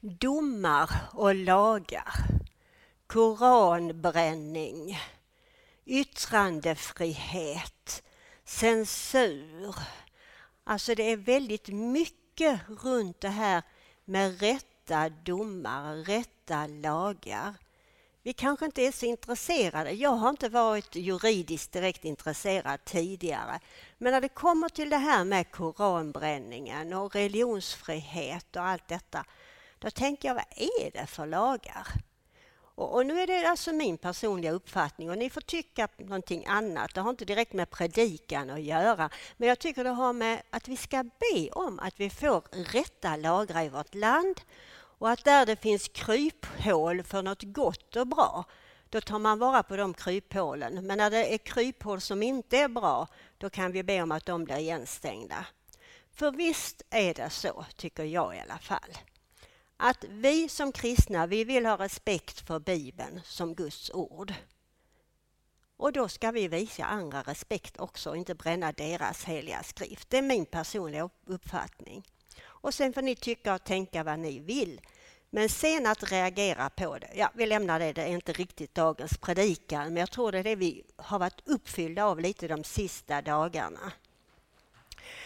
domar och lagar, koranbränning, yttrandefrihet, censur. Alltså det är väldigt mycket runt det här med rätta domar, rätta lagar. Vi kanske inte är så intresserade. Jag har inte varit juridiskt direkt intresserad tidigare. Men när det kommer till det här med koranbränningen och religionsfrihet och allt detta, då tänker jag, vad är det för lagar? Och, och, nu är det alltså min personliga uppfattning och ni får tycka någonting annat. Det har inte direkt med predikan att göra. Men jag tycker det har med att vi ska be om att vi får rätta lagar i vårt land och att där det finns kryphål för något gott och bra, då tar man vara på de kryphålen. Men när det är kryphål som inte är bra, då kan vi be om att de blir igenstängda. För visst är det så, tycker jag i alla fall, att vi som kristna, vi vill ha respekt för Bibeln som Guds ord. Och då ska vi visa andra respekt också och inte bränna deras heliga skrift. Det är min personliga uppfattning. Och sen får ni tycka och tänka vad ni vill. Men sen att reagera på det, ja vi lämnar det, det är inte riktigt dagens predikan, men jag tror det är det vi har varit uppfyllda av lite de sista dagarna.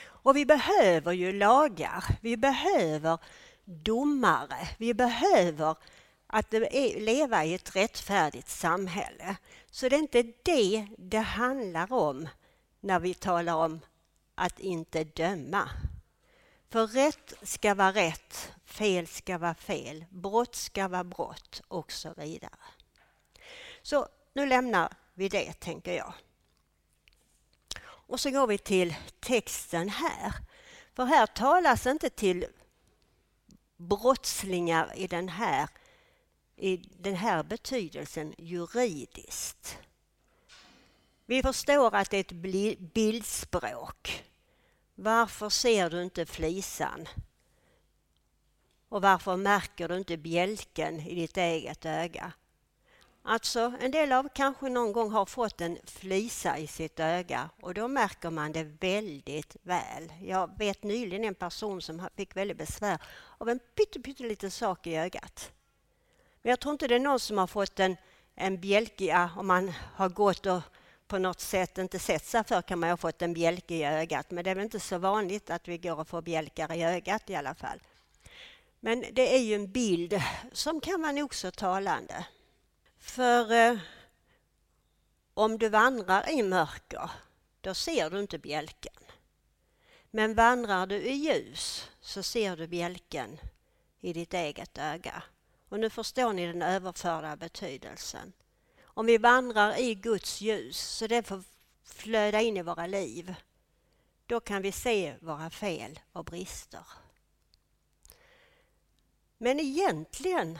Och vi behöver ju lagar, vi behöver domare, vi behöver att leva i ett rättfärdigt samhälle. Så det är inte det det handlar om när vi talar om att inte döma. För rätt ska vara rätt, fel ska vara fel, brott ska vara brott och så vidare. Så nu lämnar vi det, tänker jag. Och så går vi till texten här. För här talas inte till brottslingar i den här, i den här betydelsen juridiskt. Vi förstår att det är ett bildspråk. Varför ser du inte flisan? Och varför märker du inte bjälken i ditt eget öga? Alltså, en del av kanske någon gång har fått en flisa i sitt öga och då märker man det väldigt väl. Jag vet nyligen en person som fick väldigt besvär av en pytteliten sak i ögat. Men jag tror inte det är någon som har fått en, en bjälke, om man har gått och på något sätt inte sett sig för kan man ha fått en bjälke i ögat. Men det är väl inte så vanligt att vi går och får bjälkar i ögat i alla fall. Men det är ju en bild som kan vara nog så talande. För eh, om du vandrar i mörker, då ser du inte bjälken. Men vandrar du i ljus så ser du bjälken i ditt eget öga. Och nu förstår ni den överförda betydelsen. Om vi vandrar i Guds ljus så det får flöda in i våra liv, då kan vi se våra fel och brister. Men egentligen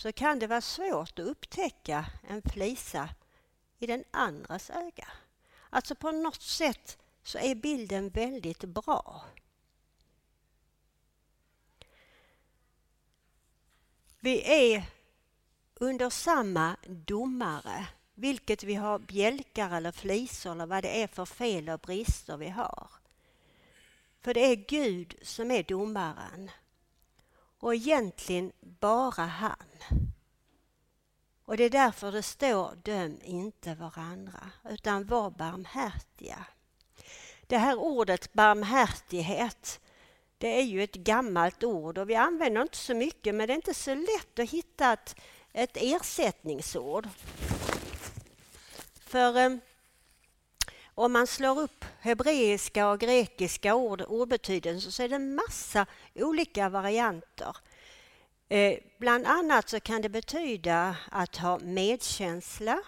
så kan det vara svårt att upptäcka en flisa i den andras öga. Alltså på något sätt så är bilden väldigt bra. Vi är under samma domare, vilket vi har bjälkar eller flisor eller vad det är för fel och brister vi har. För det är Gud som är domaren. Och egentligen bara han. Och det är därför det står döm inte varandra, utan var barmhärtiga. Det här ordet barmhärtighet, det är ju ett gammalt ord och vi använder inte så mycket men det är inte så lätt att hitta ett, ett ersättningsord. För eh, om man slår upp hebreiska och grekiska ord, ordbetydelser så är det massa olika varianter. Eh, bland annat så kan det betyda att ha medkänsla,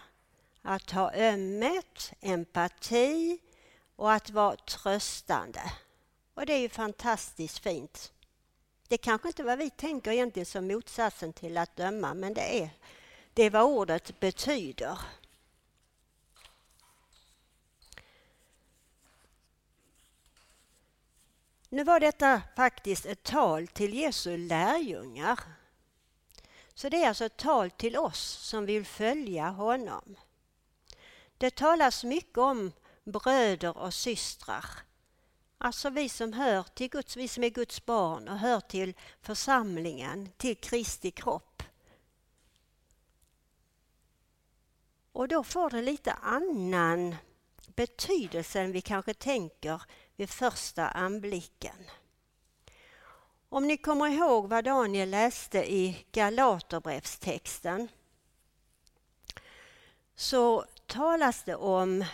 att ha ömhet, empati och att vara tröstande. Och det är ju fantastiskt fint. Det kanske inte är vad vi tänker egentligen som motsatsen till att döma, men det är, det är vad ordet betyder. Nu var detta faktiskt ett tal till Jesu lärjungar. Så det är alltså ett tal till oss som vill följa honom. Det talas mycket om bröder och systrar. Alltså vi som hör till Guds, vi som är Guds barn och hör till församlingen, till Kristi kropp. Och då får det lite annan betydelse än vi kanske tänker vid första anblicken. Om ni kommer ihåg vad Daniel läste i Galaterbrevstexten så talas det om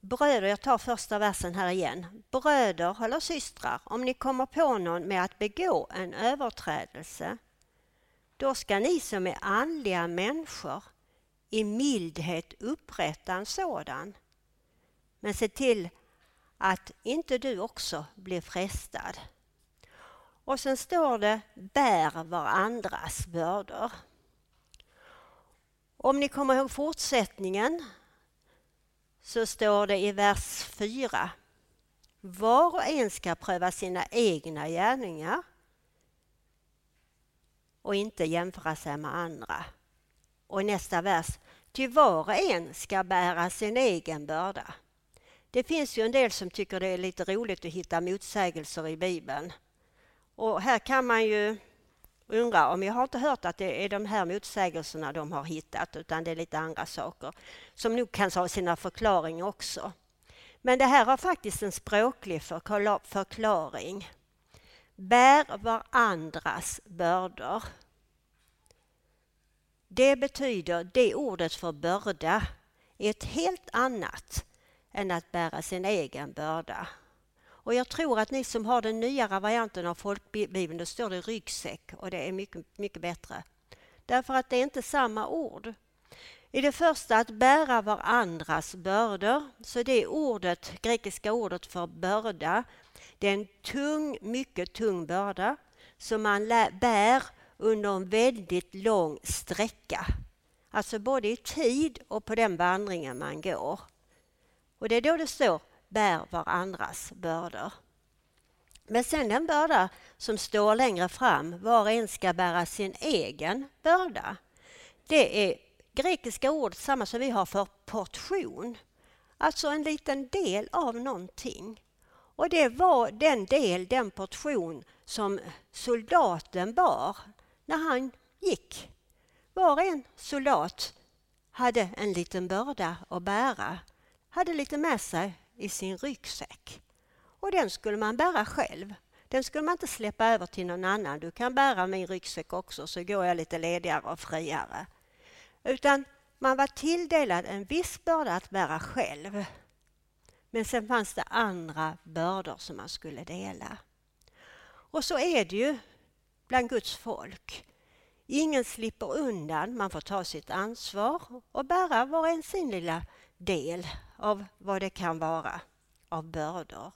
bröder, jag tar första versen här igen. Bröder eller systrar, om ni kommer på någon med att begå en överträdelse, då ska ni som är andliga människor i mildhet upprätta en sådan. Men se till att inte du också blir frestad. Och sen står det bär varandras bördor. Om ni kommer ihåg fortsättningen så står det i vers 4. Var och en ska pröva sina egna gärningar och inte jämföra sig med andra. Och i nästa vers, ty var och en ska bära sin egen börda. Det finns ju en del som tycker det är lite roligt att hitta motsägelser i Bibeln. Och här kan man ju undra om jag har inte hört att det är de här motsägelserna de har hittat utan det är lite andra saker som nog kan ha sina förklaringar också. Men det här har faktiskt en språklig förklaring. Bär varandras bördor. Det betyder, det ordet för börda är ett helt annat än att bära sin egen börda. Och jag tror att ni som har den nyare varianten av folkbibeln, då står det ryggsäck och det är mycket, mycket bättre. Därför att det är inte samma ord. I det första att bära varandras bördor, så det ordet, grekiska ordet för börda, det är en tung, mycket tung börda som man bär under en väldigt lång sträcka. Alltså både i tid och på den vandringen man går. Och det är då det står bär varandras bördor. Men sen den börda som står längre fram, var och en ska bära sin egen börda. Det är grekiska ord samma som vi har för portion. Alltså en liten del av någonting. Och det var den del, den portion som soldaten bar när han gick. Var och en soldat hade en liten börda att bära, hade lite med sig i sin ryggsäck. Och den skulle man bära själv. Den skulle man inte släppa över till någon annan. Du kan bära min ryggsäck också så går jag lite ledigare och friare. Utan man var tilldelad en viss börda att bära själv. Men sen fanns det andra bördor som man skulle dela. Och så är det ju bland Guds folk. Ingen slipper undan, man får ta sitt ansvar och bära var en sin lilla del av vad det kan vara av bördor.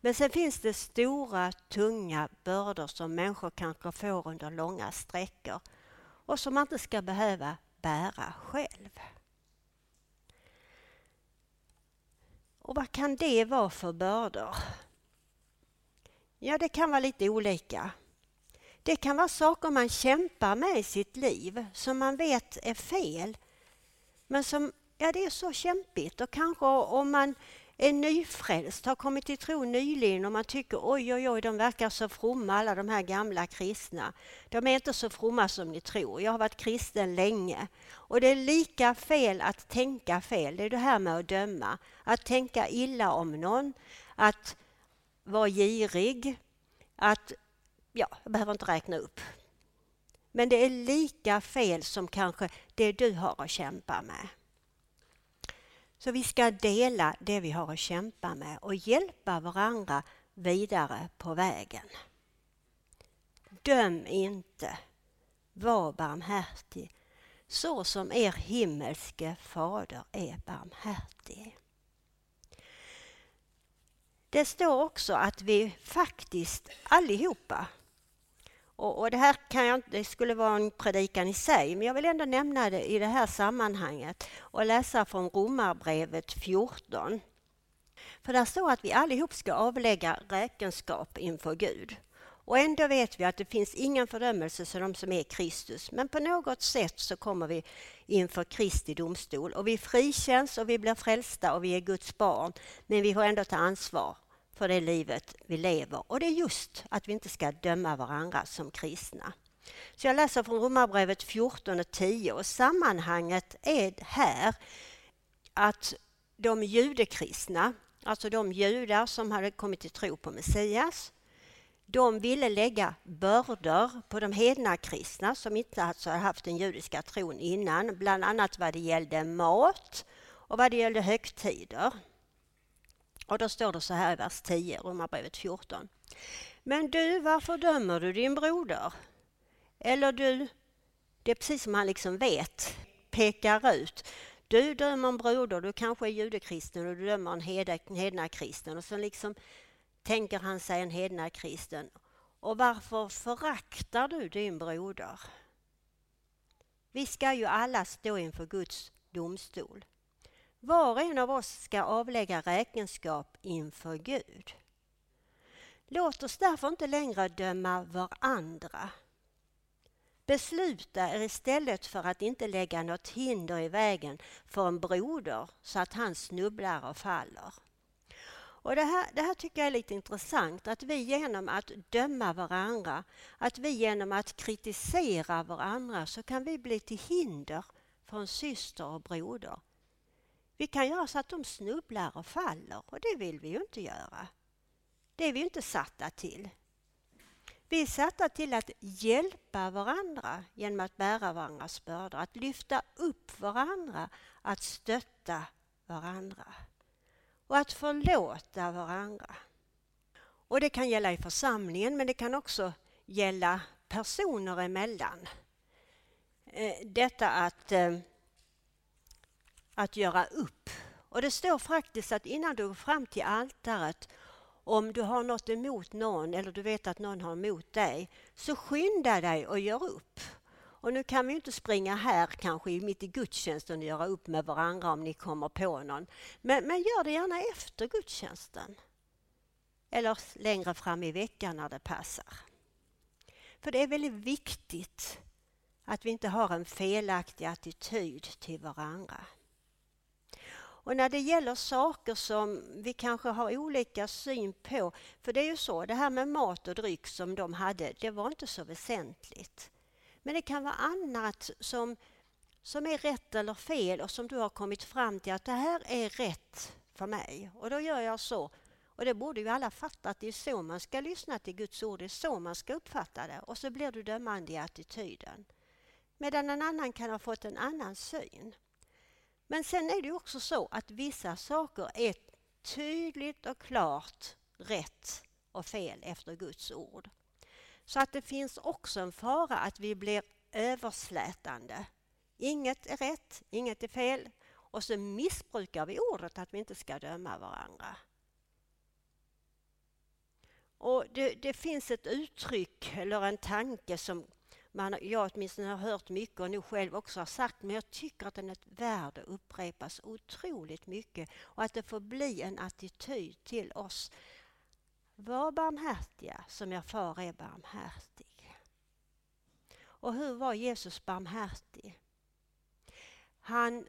Men sen finns det stora, tunga bördor som människor kanske får under långa sträckor och som man inte ska behöva bära själv. Och vad kan det vara för bördor? Ja, det kan vara lite olika. Det kan vara saker man kämpar med i sitt liv som man vet är fel men som Ja, det är så kämpigt och kanske om man är nyfrälst, har kommit till tro nyligen och man tycker oj, oj, oj, de verkar så fromma alla de här gamla kristna. De är inte så fromma som ni tror. Jag har varit kristen länge och det är lika fel att tänka fel. Det är det här med att döma, att tänka illa om någon, att vara girig, att, ja, jag behöver inte räkna upp. Men det är lika fel som kanske det du har att kämpa med. Så vi ska dela det vi har att kämpa med och hjälpa varandra vidare på vägen. Döm inte, var barmhärtig, så som er himmelske fader är barmhärtig. Det står också att vi faktiskt allihopa och, och, det här kan jag, det skulle vara en predikan i sig, men jag vill ändå nämna det i det här sammanhanget och läsa från Romarbrevet 14. För där står att vi allihop ska avlägga räkenskap inför Gud. Och ändå vet vi att det finns ingen fördömelse för de som är Kristus. Men på något sätt så kommer vi inför Kristi domstol och vi frikänns och vi blir frälsta och vi är Guds barn. Men vi får ändå ta ansvar för det livet vi lever. Och det är just att vi inte ska döma varandra som kristna. Så jag läser från Romarbrevet 14 och 10 och sammanhanget är här att de judekristna, alltså de judar som hade kommit till tro på Messias, de ville lägga bördor på de hedna kristna som inte alltså hade haft den judiska tron innan, bland annat vad det gällde mat och vad det gällde högtider. Och då står det så här i vers 10, Romarbrevet 14. Men du, varför dömer du din broder? Eller du, det är precis som han liksom vet, pekar ut. Du dömer en broder, du kanske är judekristen och du dömer en hednakristen. och så liksom tänker han sig en hednakristen. Och varför föraktar du din broder? Vi ska ju alla stå inför Guds domstol. Var och en av oss ska avlägga räkenskap inför Gud. Låt oss därför inte längre döma varandra. Besluta er istället för att inte lägga något hinder i vägen för en broder så att han snubblar och faller. Och det, här, det här tycker jag är lite intressant, att vi genom att döma varandra, att vi genom att kritisera varandra så kan vi bli till hinder för en syster och broder. Vi kan göra så att de snubblar och faller och det vill vi ju inte göra. Det är vi inte satta till. Vi är satta till att hjälpa varandra genom att bära varandras bördor, att lyfta upp varandra, att stötta varandra och att förlåta varandra. Och det kan gälla i församlingen men det kan också gälla personer emellan. Eh, detta att, eh, att göra upp. Och det står faktiskt att innan du går fram till altaret om du har något emot någon eller du vet att någon har emot dig så skynda dig och gör upp. Och nu kan vi inte springa här kanske mitt i gudstjänsten och göra upp med varandra om ni kommer på någon. Men, men gör det gärna efter gudstjänsten. Eller längre fram i veckan när det passar. För det är väldigt viktigt att vi inte har en felaktig attityd till varandra. Och när det gäller saker som vi kanske har olika syn på, för det är ju så, det här med mat och dryck som de hade, det var inte så väsentligt. Men det kan vara annat som, som är rätt eller fel och som du har kommit fram till att det här är rätt för mig och då gör jag så. Och det borde ju alla fatta att det är så man ska lyssna till Guds ord, det är så man ska uppfatta det och så blir du dömande i attityden. Medan en annan kan ha fått en annan syn. Men sen är det också så att vissa saker är tydligt och klart rätt och fel efter Guds ord. Så att det finns också en fara att vi blir överslätande. Inget är rätt, inget är fel. Och så missbrukar vi ordet att vi inte ska döma varandra. Och det, det finns ett uttryck eller en tanke som man, jag åtminstone har hört mycket och nu själv också har sagt, men jag tycker att den är värd att upprepas otroligt mycket och att det får bli en attityd till oss var barmhärtiga som er far är barmhärtig. Och hur var Jesus barmhärtig? Han,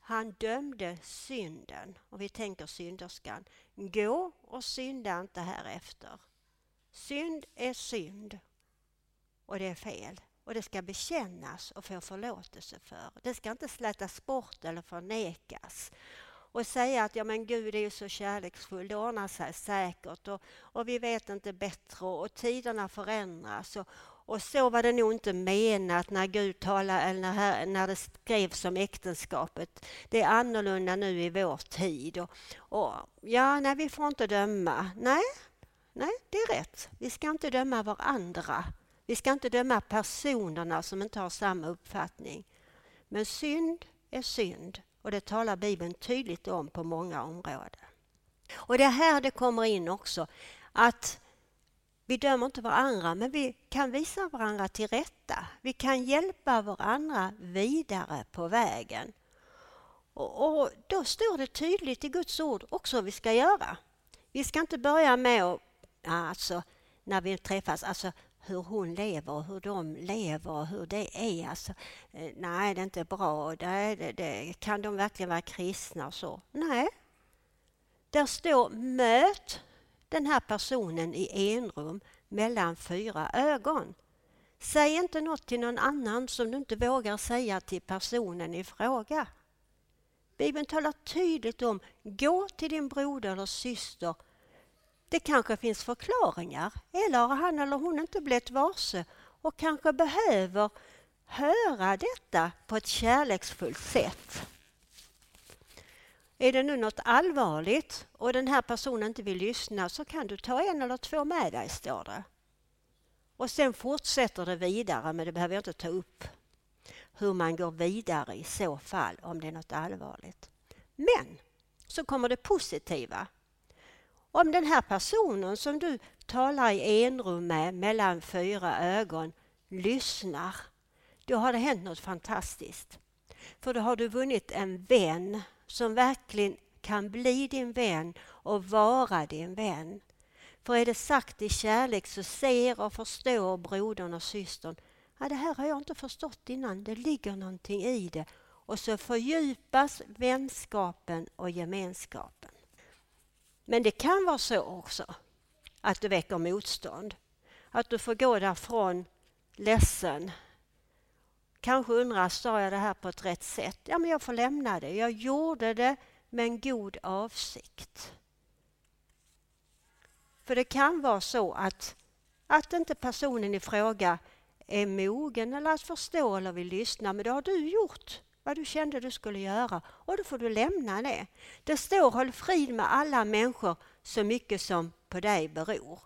han dömde synden, och vi tänker synderskan. Gå och synda inte härefter. Synd är synd och det är fel och det ska bekännas och få förlåtelse för. Det ska inte slätas bort eller förnekas och säga att ja men Gud är ju så kärleksfull, det ordnar sig säkert och, och vi vet inte bättre och, tiderna förändras. Och, och så var det nog inte menat när Gud talade, eller när, när det skrevs om äktenskapet. Det är annorlunda nu i vår tid. Och, och, ja, nej, vi får inte döma. Nej, nej, det är rätt. Vi ska inte döma varandra. Vi ska inte döma personerna som inte har samma uppfattning. Men synd är synd och det talar Bibeln tydligt om på många områden. Och det är här det kommer in också att vi dömer inte varandra men vi kan visa varandra till rätta. Vi kan hjälpa varandra vidare på vägen. Och, och då står det tydligt i Guds ord också vad vi ska göra. Vi ska inte börja med att, alltså, när vi träffas, alltså hur hon lever och hur de lever och hur det är. Alltså, eh, nej, det är inte bra. Det, det, det, kan de verkligen vara kristna och så? Nej. Där står möt den här personen i enrum mellan fyra ögon. Säg inte något till någon annan som du inte vågar säga till personen i fråga. Bibeln talar tydligt om, gå till din broder eller syster. Det kanske finns förklaringar, eller har han eller hon inte blivit varse och kanske behöver höra detta på ett kärleksfullt sätt. Är det nu något allvarligt och den här personen inte vill lyssna så kan du ta en eller två med dig, står det. Och sen fortsätter det vidare, men det behöver jag inte ta upp hur man går vidare i så fall om det är något allvarligt. Men så kommer det positiva. Om den här personen som du talar i enrum med mellan fyra ögon lyssnar, då har det hänt något fantastiskt. För då har du vunnit en vän som verkligen kan bli din vän och vara din vän. För är det sagt i kärlek så ser och förstår brodern och systern ja, det här har jag inte förstått innan, det ligger någonting i det. Och så fördjupas vänskapen och gemenskapen. Men det kan vara så också att det väcker motstånd. Att du får gå därifrån ledsen. Kanske undrar, sa jag det här på ett rätt sätt? Ja, men jag får lämna det. Jag gjorde det med en god avsikt. För det kan vara så att, att inte personen i fråga är mogen eller att förstå eller vill lyssna. Men det har du gjort vad du kände du skulle göra och då får du lämna det. Det står håll frid med alla människor så mycket som på dig beror.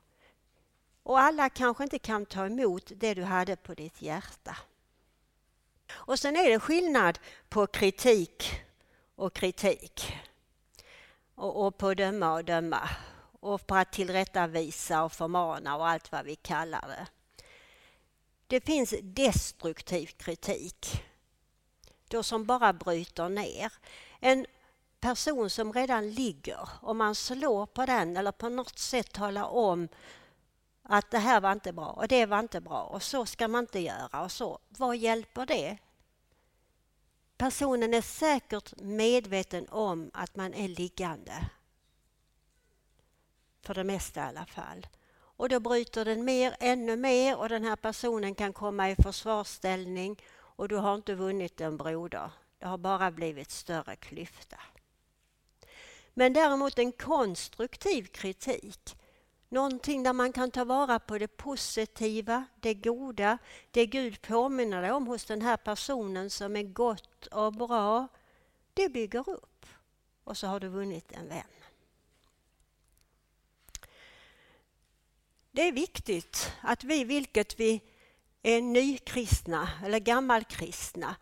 Och alla kanske inte kan ta emot det du hade på ditt hjärta. Och sen är det skillnad på kritik och kritik. Och, och på döma och döma. Och på att tillrättavisa och förmana och allt vad vi kallar det. Det finns destruktiv kritik. Då som bara bryter ner. En person som redan ligger, om man slår på den eller på något sätt talar om att det här var inte bra och det var inte bra och så ska man inte göra och så. Vad hjälper det? Personen är säkert medveten om att man är liggande. För det mesta i alla fall. Och då bryter den mer, ännu mer och den här personen kan komma i försvarsställning och du har inte vunnit en broder. Det har bara blivit större klyfta. Men däremot en konstruktiv kritik. Någonting där man kan ta vara på det positiva, det goda, det Gud påminner dig om hos den här personen som är gott och bra. Det bygger upp. Och så har du vunnit en vän. Det är viktigt att vi, vilket vi är nykristna eller gammalkristna,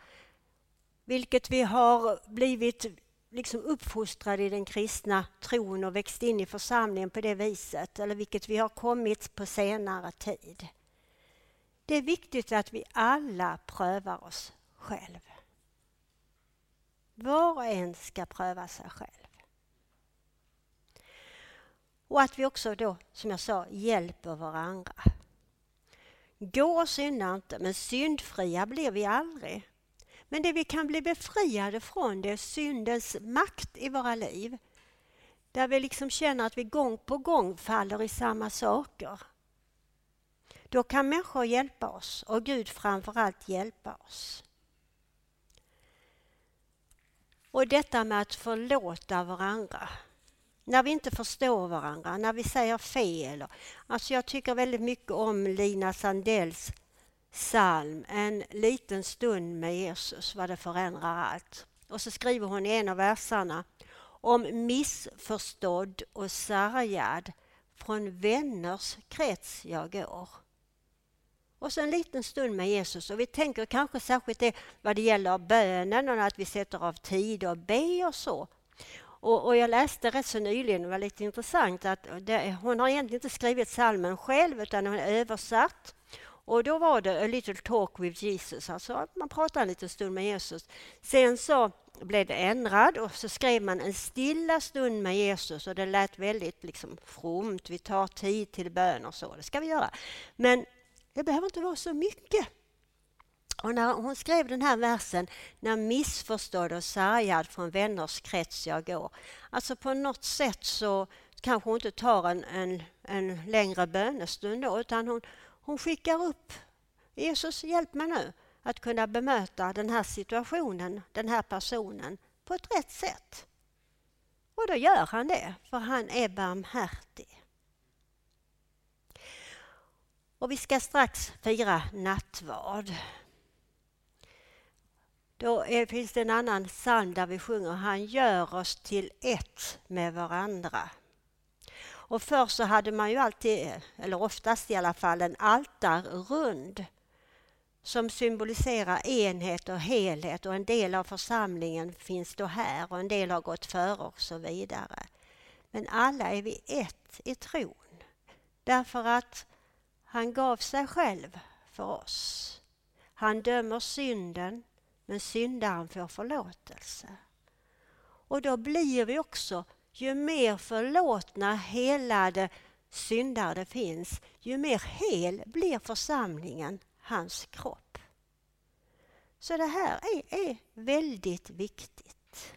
vilket vi har blivit liksom uppfostrade i den kristna tron och växt in i församlingen på det viset, eller vilket vi har kommit på senare tid. Det är viktigt att vi alla prövar oss själv. Var och en ska pröva sig själv. Och att vi också då, som jag sa, hjälper varandra. Gå och synda inte, men syndfria blir vi aldrig. Men det vi kan bli befriade från det är syndens makt i våra liv. Där vi liksom känner att vi gång på gång faller i samma saker. Då kan människor hjälpa oss och Gud framförallt hjälpa oss. Och detta med att förlåta varandra när vi inte förstår varandra, när vi säger fel. Alltså jag tycker väldigt mycket om Lina Sandells psalm En liten stund med Jesus, vad det förändrar allt. Och så skriver hon i en av verserna om missförstådd och sargad från vänners krets jag går. Och så en liten stund med Jesus och vi tänker kanske särskilt det vad det gäller bönen och att vi sätter av tid och ber och så. Och, och, jag läste rätt så nyligen, det var lite intressant, att det, hon har egentligen inte skrivit salmen själv utan hon har översatt. Och då var det A little talk with Jesus, alltså att man pratar en liten stund med Jesus. Sen så blev det ändrad och så skrev man en stilla stund med Jesus och det lät väldigt liksom fromt. Vi tar tid till bön och så, det ska vi göra. Men det behöver inte vara så mycket. Och när hon skrev den här versen, när missförstådd och sargad från vänners krets jag går. Alltså på något sätt så kanske hon inte tar en, en, en längre bönestund då, utan hon, hon skickar upp Jesus hjälp mig nu att kunna bemöta den här situationen, den här personen på ett rätt sätt. Och då gör han det, för han är barmhärtig. Och vi ska strax fira nattvard. Då är, finns det en annan psalm där vi sjunger Han gör oss till ett med varandra. Och förr så hade man ju alltid, eller oftast i alla fall, en altarrund som symboliserar enhet och helhet och en del av församlingen finns då här och en del har gått före och så vidare. Men alla är vi ett i tron. Därför att han gav sig själv för oss. Han dömer synden, men syndaren får förlåtelse. Och då blir vi också, ju mer förlåtna, helade syndare det finns, ju mer hel blir församlingen, hans kropp. Så det här är, är väldigt viktigt.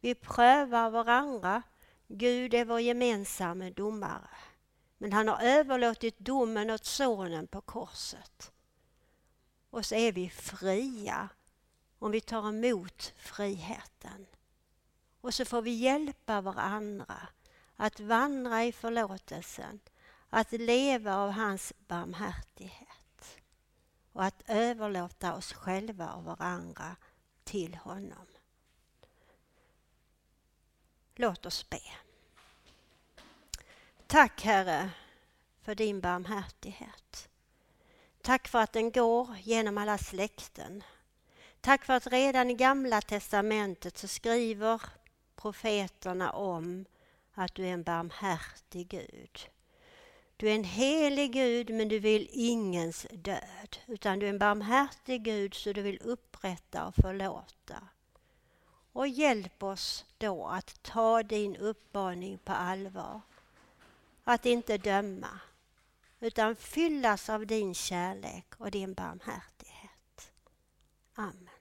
Vi prövar varandra. Gud är vår gemensamma domare. Men han har överlåtit domen åt sonen på korset. Och så är vi fria om vi tar emot friheten. Och så får vi hjälpa varandra att vandra i förlåtelsen, att leva av hans barmhärtighet och att överlåta oss själva och varandra till honom. Låt oss be. Tack Herre för din barmhärtighet. Tack för att den går genom alla släkten. Tack för att redan i Gamla testamentet så skriver profeterna om att du är en barmhärtig Gud. Du är en helig Gud men du vill ingens död. Utan du är en barmhärtig Gud så du vill upprätta och förlåta. Och hjälp oss då att ta din uppmaning på allvar. Att inte döma utan fyllas av din kärlek och din barmhärtighet. Amen.